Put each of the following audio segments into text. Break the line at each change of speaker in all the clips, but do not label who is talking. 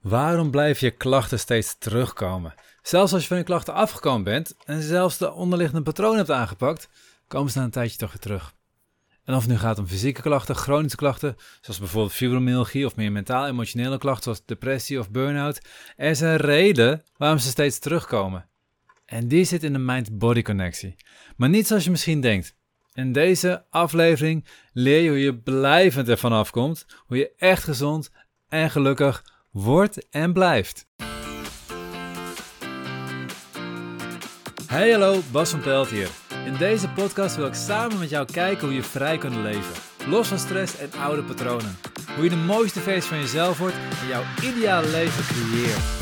Waarom blijven je klachten steeds terugkomen? Zelfs als je van je klachten afgekomen bent en zelfs de onderliggende patroon hebt aangepakt, komen ze na een tijdje toch weer terug. En of het nu gaat om fysieke klachten, chronische klachten, zoals bijvoorbeeld fibromyalgie of meer mentaal-emotionele klachten zoals depressie of burn-out, er is een reden waarom ze steeds terugkomen. En die zit in de mind-body connectie. Maar niet zoals je misschien denkt. In deze aflevering leer je hoe je blijvend ervan afkomt, hoe je echt gezond en gelukkig wordt en blijft. Hey hallo, Bas van Pelt hier. In deze podcast wil ik samen met jou kijken hoe je vrij kunt leven. Los van stress en oude patronen. Hoe je de mooiste versie van jezelf wordt en jouw ideale leven creëert.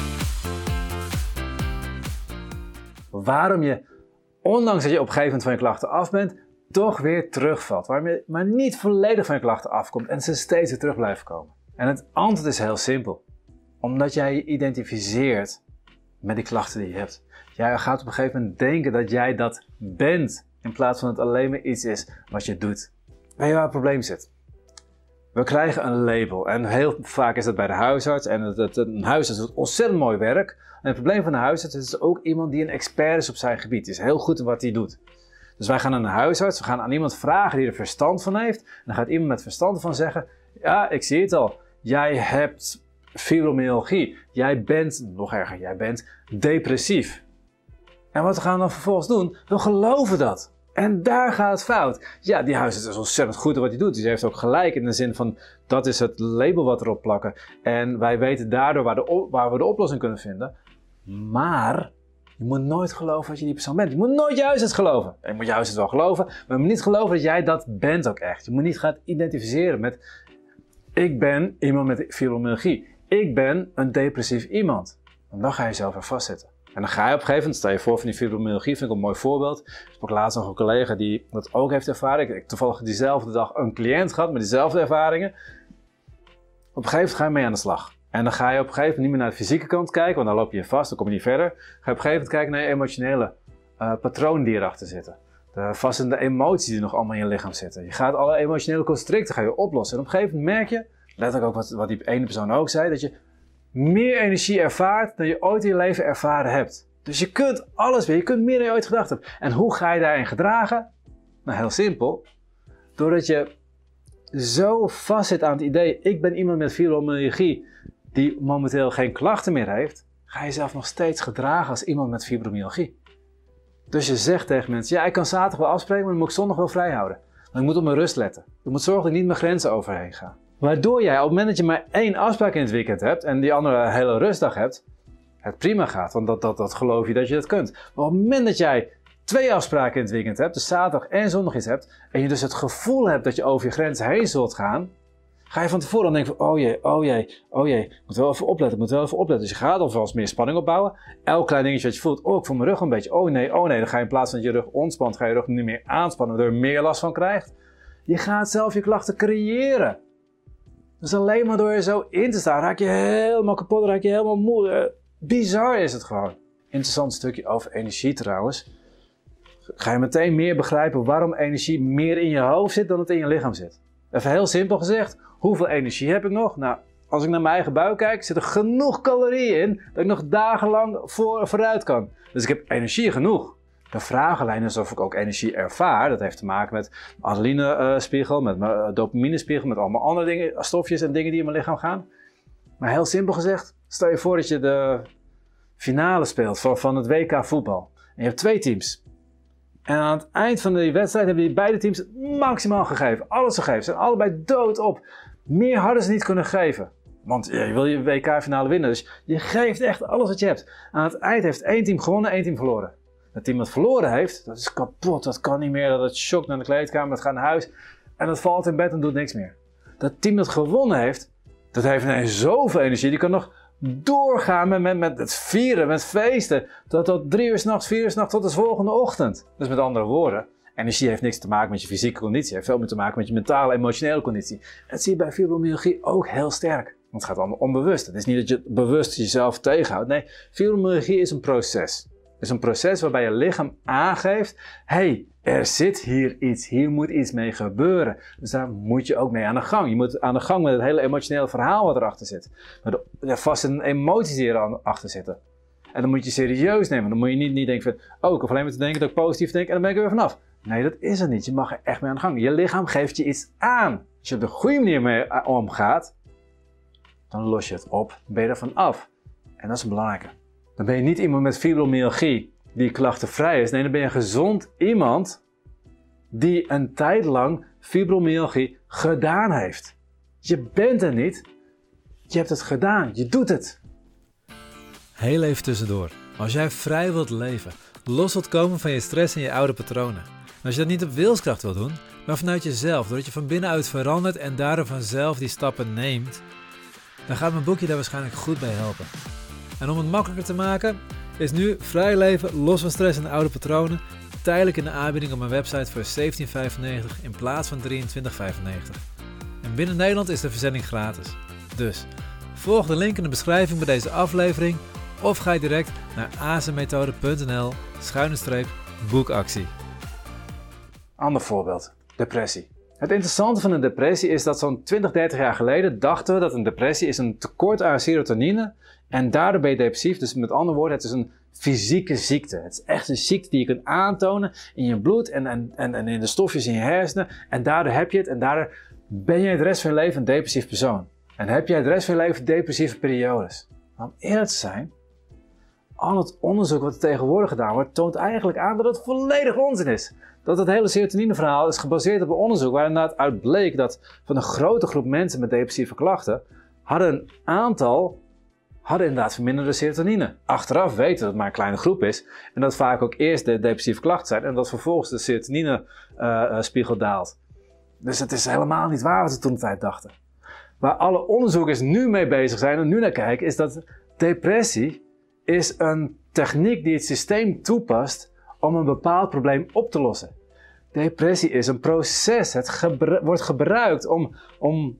Waarom je, ondanks dat je op een gegeven moment van je klachten af bent, toch weer terugvalt. Waarom je maar niet volledig van je klachten afkomt en ze steeds weer terug blijven komen. En het antwoord is heel simpel omdat jij je identificeert met die klachten die je hebt. Jij gaat op een gegeven moment denken dat jij dat bent, in plaats van dat het alleen maar iets is wat je doet. Weet je waar het probleem zit? We krijgen een label en heel vaak is dat bij de huisarts. En het, het, een huisarts doet ontzettend mooi werk. En het probleem van de huisarts is ook iemand die een expert is op zijn gebied. Die is heel goed in wat hij doet. Dus wij gaan naar een huisarts, we gaan aan iemand vragen die er verstand van heeft. En dan gaat iemand met verstand van zeggen: Ja, ik zie het al. Jij hebt fibromyalgie. Jij bent, nog erger, jij bent depressief. En wat gaan we dan vervolgens doen? We geloven dat. En daar gaat het fout. Ja, die huisarts is ontzettend goed in wat hij doet. Dus hij heeft ook gelijk in de zin van dat is het label wat erop plakken. En wij weten daardoor waar, de, waar we de oplossing kunnen vinden. Maar je moet nooit geloven dat je die persoon bent. Je moet nooit juist het geloven. Je moet juist het wel geloven, maar je moet niet geloven dat jij dat bent ook echt. Je moet niet gaan identificeren met ik ben iemand met fibromyalgie ik ben een depressief iemand. En dan ga je jezelf er vastzitten. En dan ga je op een gegeven moment, stel je voor van die fibromyalgie, vind ik een mooi voorbeeld. Ik ook laatst nog een collega die dat ook heeft ervaren. Ik heb toevallig diezelfde dag een cliënt gehad met diezelfde ervaringen. Op een gegeven moment ga je mee aan de slag. En dan ga je op een gegeven moment niet meer naar de fysieke kant kijken, want dan loop je vast, dan kom je niet verder. Ga je op een gegeven moment kijken naar je emotionele uh, patronen die erachter zitten. De vastende emoties die nog allemaal in je lichaam zitten. Je gaat alle emotionele constricten ga je oplossen. En op een gegeven moment merk je, letterlijk ook wat, wat die ene persoon ook zei, dat je meer energie ervaart dan je ooit in je leven ervaren hebt. Dus je kunt alles weer, je kunt meer dan je ooit gedacht hebt. En hoe ga je daarin gedragen? Nou, heel simpel. Doordat je zo vast zit aan het idee, ik ben iemand met fibromyalgie die momenteel geen klachten meer heeft, ga je jezelf nog steeds gedragen als iemand met fibromyalgie. Dus je zegt tegen mensen, ja, ik kan zaterdag wel afspreken, maar dan moet ik zondag wel vrij houden. Want ik moet op mijn rust letten. Ik moet zorgen dat ik niet mijn grenzen overheen ga. Waardoor jij op het moment dat je maar één afspraak in het weekend hebt en die andere hele rustdag hebt, het prima gaat. Want dat, dat, dat geloof je dat je dat kunt. Maar op het moment dat jij twee afspraken in het weekend hebt, dus zaterdag en zondag iets hebt, en je dus het gevoel hebt dat je over je grens heen zult gaan, ga je van tevoren dan denken van, oh jee, oh jee, oh jee, ik moet wel even opletten, ik moet wel even opletten. Dus je gaat alvast meer spanning opbouwen. Elk klein dingetje wat je voelt, oh ik voel mijn rug een beetje, oh nee, oh nee. Dan ga je in plaats van dat je rug ontspant, ga je rug niet meer aanspannen, waardoor je meer last van krijgt. Je gaat zelf je klachten creëren. Dus alleen maar door je zo in te staan, raak je helemaal kapot, raak je helemaal moe. Eh, bizar is het gewoon. Interessant stukje over energie trouwens. Ga je meteen meer begrijpen waarom energie meer in je hoofd zit dan het in je lichaam zit. Even heel simpel gezegd, hoeveel energie heb ik nog? Nou, als ik naar mijn eigen buik kijk, zit er genoeg calorieën in dat ik nog dagenlang voor, vooruit kan. Dus ik heb energie genoeg. De vragenlijn is of ik ook energie ervaar. Dat heeft te maken met adrenalinespiegel, met mijn eh, dopaminespiegel, met allemaal andere dingen, stofjes en dingen die in mijn lichaam gaan. Maar heel simpel gezegd, stel je voor dat je de finale speelt van, van het WK voetbal. En je hebt twee teams. En aan het eind van die wedstrijd hebben die beide teams maximaal gegeven. Alles gegeven. Ze zijn allebei dood op. Meer hadden ze niet kunnen geven. Want je wil je WK-finale winnen. Dus je geeft echt alles wat je hebt. Aan het eind heeft één team gewonnen, één team verloren. Dat iemand verloren heeft, dat is kapot, dat kan niet meer, dat het shock naar de kleedkamer, dat gaat naar huis en dat valt in bed en doet niks meer. Dat team dat gewonnen heeft, dat heeft ineens zoveel energie, die kan nog doorgaan met, met, met het vieren, met feesten, tot, tot drie uur s'nachts, vier uur s'nachts, tot de volgende ochtend. Dus met andere woorden, energie heeft niks te maken met je fysieke conditie, heeft veel meer te maken met je mentale, emotionele conditie. dat zie je bij fibromyalgie ook heel sterk. Want het gaat allemaal onbewust. Het is niet dat je bewust jezelf tegenhoudt. Nee, fibromyalgie is een proces. Is een proces waarbij je lichaam aangeeft: hey, er zit hier iets, hier moet iets mee gebeuren. Dus daar moet je ook mee aan de gang. Je moet aan de gang met het hele emotionele verhaal wat erachter zit. Met de vaste emoties die erachter zitten. En dan moet je serieus nemen. Dan moet je niet, niet denken van, oh, ik hoef alleen maar te denken dat ik positief denk en dan ben ik er weer vanaf. Nee, dat is het niet. Je mag er echt mee aan de gang. Je lichaam geeft je iets aan. Als je op de goede manier mee eh, omgaat, dan los je het op, dan ben je er af. En dat is belangrijke. Dan ben je niet iemand met fibromyalgie die klachtenvrij is. Nee, dan ben je een gezond iemand die een tijd lang fibromyalgie gedaan heeft. Je bent er niet, je hebt het gedaan, je doet het.
Heel even tussendoor. Als jij vrij wilt leven, los wilt komen van je stress en je oude patronen. En als je dat niet op wilskracht wilt doen, maar vanuit jezelf, doordat je van binnenuit verandert en daardoor vanzelf die stappen neemt, dan gaat mijn boekje daar waarschijnlijk goed bij helpen. En om het makkelijker te maken, is nu vrij leven los van stress en oude patronen tijdelijk in de aanbieding op mijn website voor 17,95 in plaats van 23,95. En binnen Nederland is de verzending gratis. Dus volg de link in de beschrijving bij deze aflevering of ga direct naar azenmethode.nl schuine boekactie.
Ander voorbeeld, depressie. Het interessante van een depressie is dat zo'n 20, 30 jaar geleden dachten we dat een depressie is een tekort aan serotonine en daardoor ben je depressief. Dus met andere woorden, het is een fysieke ziekte. Het is echt een ziekte die je kunt aantonen in je bloed en, en, en, en in de stofjes in je hersenen. En daardoor heb je het en daardoor ben je de rest van je leven een depressief persoon. En heb jij de rest van je leven depressieve periodes. om eerlijk te zijn, al het onderzoek wat er tegenwoordig gedaan wordt, toont eigenlijk aan dat het volledig onzin is. Dat het hele serotonine-verhaal is gebaseerd op een onderzoek waar inderdaad uit bleek dat van een grote groep mensen met depressieve klachten hadden een aantal hadden inderdaad verminderde serotonine. Achteraf weten we dat het maar een kleine groep is en dat vaak ook eerst de depressieve klachten zijn en dat vervolgens de serotonine-spiegel uh, daalt. Dus het is helemaal niet waar wat we toen de tijd dachten. Waar alle onderzoekers nu mee bezig zijn en nu naar kijken, is dat depressie is een techniek die het systeem toepast om een bepaald probleem op te lossen. Depressie is een proces. Het wordt gebruikt om, om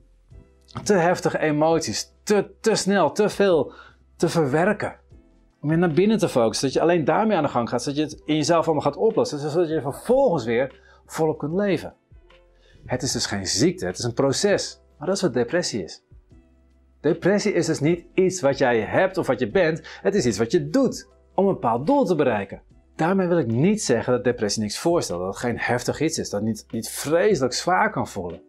te heftige emoties, te, te snel, te veel te verwerken. Om je naar binnen te focussen, dat je alleen daarmee aan de gang gaat, zodat je het in jezelf allemaal gaat oplossen, zodat je vervolgens weer volop kunt leven. Het is dus geen ziekte, het is een proces. Maar dat is wat depressie is. Depressie is dus niet iets wat jij hebt of wat je bent, het is iets wat je doet om een bepaald doel te bereiken. Daarmee wil ik niet zeggen dat depressie niks voorstelt, dat het geen heftig iets is, dat het niet, niet vreselijk zwaar kan voelen.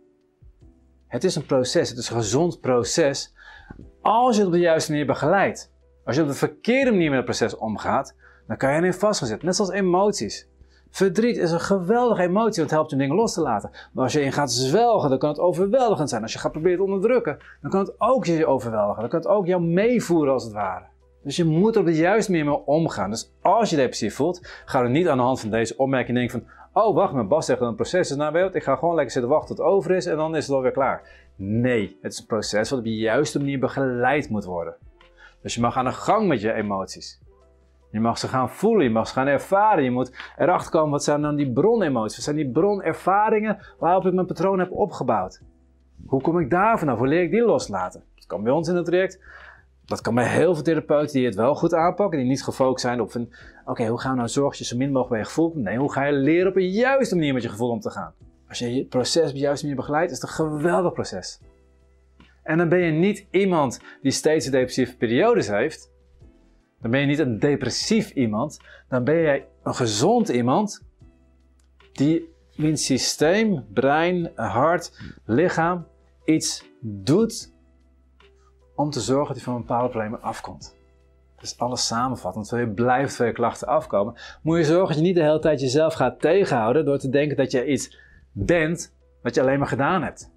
Het is een proces, het is een gezond proces als je het op de juiste manier begeleidt. Als je op de verkeerde manier met het proces omgaat, dan kan je erin vastgezet. Net zoals emoties. Verdriet is een geweldige emotie, want het helpt je dingen los te laten. Maar als je in gaat zwelgen, dan kan het overweldigend zijn. Als je gaat proberen te onderdrukken, dan kan het ook je overweldigen. Dan kan het ook jou meevoeren als het ware. Dus je moet er op de juiste manier mee omgaan. Dus als je depressief voelt, ga er niet aan de hand van deze opmerking denken van... Oh, wacht, mijn Bas zegt dat een proces is. Weet ik ga gewoon lekker zitten wachten tot het over is en dan is het alweer klaar. Nee, het is een proces wat op de juiste manier begeleid moet worden. Dus je mag aan de gang met je emoties. Je mag ze gaan voelen, je mag ze gaan ervaren. Je moet erachter komen, wat zijn dan die bronemoties? Wat zijn die bronervaringen waarop ik mijn patroon heb opgebouwd? Hoe kom ik daar vanaf? Hoe leer ik die loslaten? Dat kan bij ons in het traject. Dat kan bij heel veel therapeuten die het wel goed aanpakken, die niet gefocust zijn op van, oké, hoe gaan we nou zorgen dat je zo min mogelijk bij je gevoel? Nee, hoe ga je leren op een juiste manier met je gevoel om te gaan? Als je het proces op de juiste manier begeleidt, is het een geweldig proces. En dan ben je niet iemand die steeds depressieve periodes heeft. Dan ben je niet een depressief iemand. Dan ben jij een gezond iemand die in systeem, brein, hart, lichaam iets doet om te zorgen dat hij van bepaalde problemen afkomt. Dus alles samenvattend, terwijl je blijft van je klachten afkomen, moet je zorgen dat je niet de hele tijd jezelf gaat tegenhouden door te denken dat je iets bent wat je alleen maar gedaan hebt.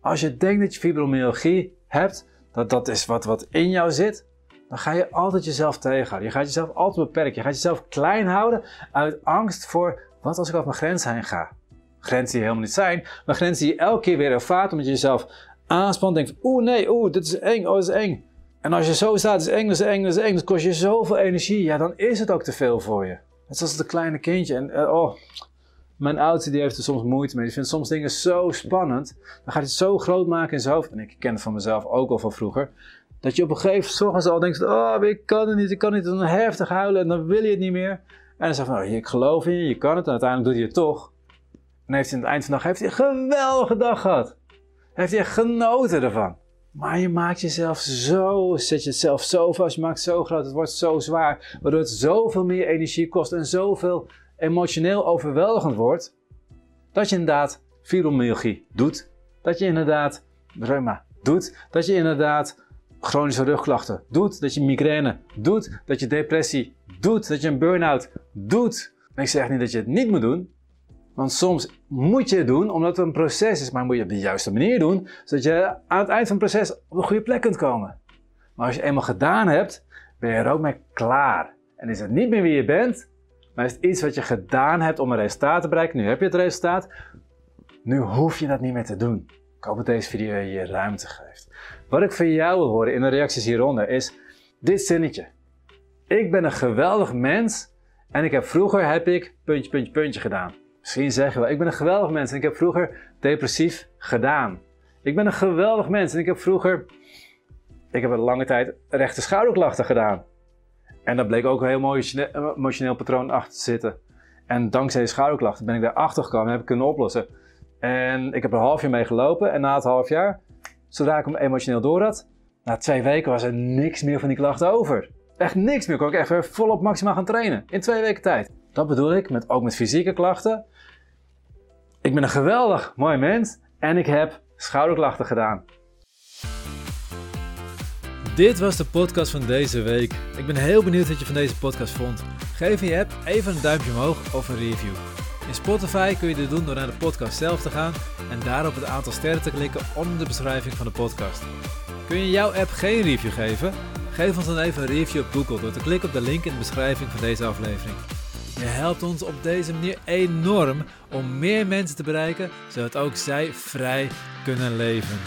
Als je denkt dat je fibromyalgie hebt, dat dat is wat, wat in jou zit, dan ga je altijd jezelf tegenhouden. Je gaat jezelf altijd beperken. Je gaat jezelf klein houden uit angst voor wat als ik over mijn grens heen ga. Grenzen die helemaal niet zijn, maar grenzen die je elke keer weer ervaart omdat je jezelf aanspant. Denkt, oeh nee, oeh, dit is eng, oh, dit is eng. En als je zo staat, is eng, is eng, is eng, dat kost je zoveel energie. Ja, dan is het ook te veel voor je. Net zoals het kleine kindje. En uh, oh, mijn oudste die heeft er soms moeite mee. Die vindt soms dingen zo spannend. Dan gaat hij het zo groot maken in zijn hoofd. En ik ken het van mezelf ook al van vroeger. Dat je op een gegeven moment al denkt, oh, ik kan het niet, ik kan niet. Dan heftig huilen en dan wil je het niet meer. En dan zegt van, oh, ik geloof in je, je kan het. En uiteindelijk doet hij het toch. En heeft hij aan het eind van de dag heeft hij een geweldige dag gehad. Heeft echt genoten ervan. Maar je maakt jezelf zo, zet jezelf zo vast, je maakt zo groot, het wordt zo zwaar, waardoor het zoveel meer energie kost en zoveel emotioneel overweldigend wordt, dat je inderdaad fibromyalgie doet, dat je inderdaad reuma doet, dat je inderdaad chronische rugklachten doet, dat je migraine doet, dat je depressie doet, dat je een burn-out doet. Ik zeg niet dat je het niet moet doen, want soms moet je het doen omdat het een proces is, maar moet je het op de juiste manier doen, zodat je aan het eind van het proces op een goede plek kunt komen. Maar als je eenmaal gedaan hebt, ben je er ook mee klaar. En is het niet meer wie je bent, maar is het iets wat je gedaan hebt om een resultaat te bereiken. Nu heb je het resultaat, nu hoef je dat niet meer te doen. Ik hoop dat deze video je ruimte geeft. Wat ik van jou wil horen in de reacties hieronder is dit zinnetje. Ik ben een geweldig mens en ik heb vroeger heb ik puntje, puntje, puntje gedaan. Misschien zeg je wel, ik ben een geweldig mens en ik heb vroeger depressief gedaan. Ik ben een geweldig mens en ik heb vroeger, ik heb een lange tijd rechte schouderklachten gedaan. En dat bleek ook een heel mooi emotioneel patroon achter te zitten. En dankzij de schouderklachten ben ik daar achter gekomen en heb ik kunnen oplossen. En ik heb er een half jaar mee gelopen en na het half jaar, zodra ik hem emotioneel door had, na twee weken was er niks meer van die klachten over. Echt niks meer, kon ik echt weer volop maximaal gaan trainen. In twee weken tijd. Dat bedoel ik, met, ook met fysieke klachten. Ik ben een geweldig mooi mens en ik heb schouderklachten gedaan.
Dit was de podcast van deze week. Ik ben heel benieuwd wat je van deze podcast vond. Geef in je app even een duimpje omhoog of een review. In Spotify kun je dit doen door naar de podcast zelf te gaan en daarop het aantal sterren te klikken onder de beschrijving van de podcast. Kun je jouw app geen review geven? Geef ons dan even een review op Google door te klikken op de link in de beschrijving van deze aflevering. Je helpt ons op deze manier enorm om meer mensen te bereiken, zodat ook zij vrij kunnen leven.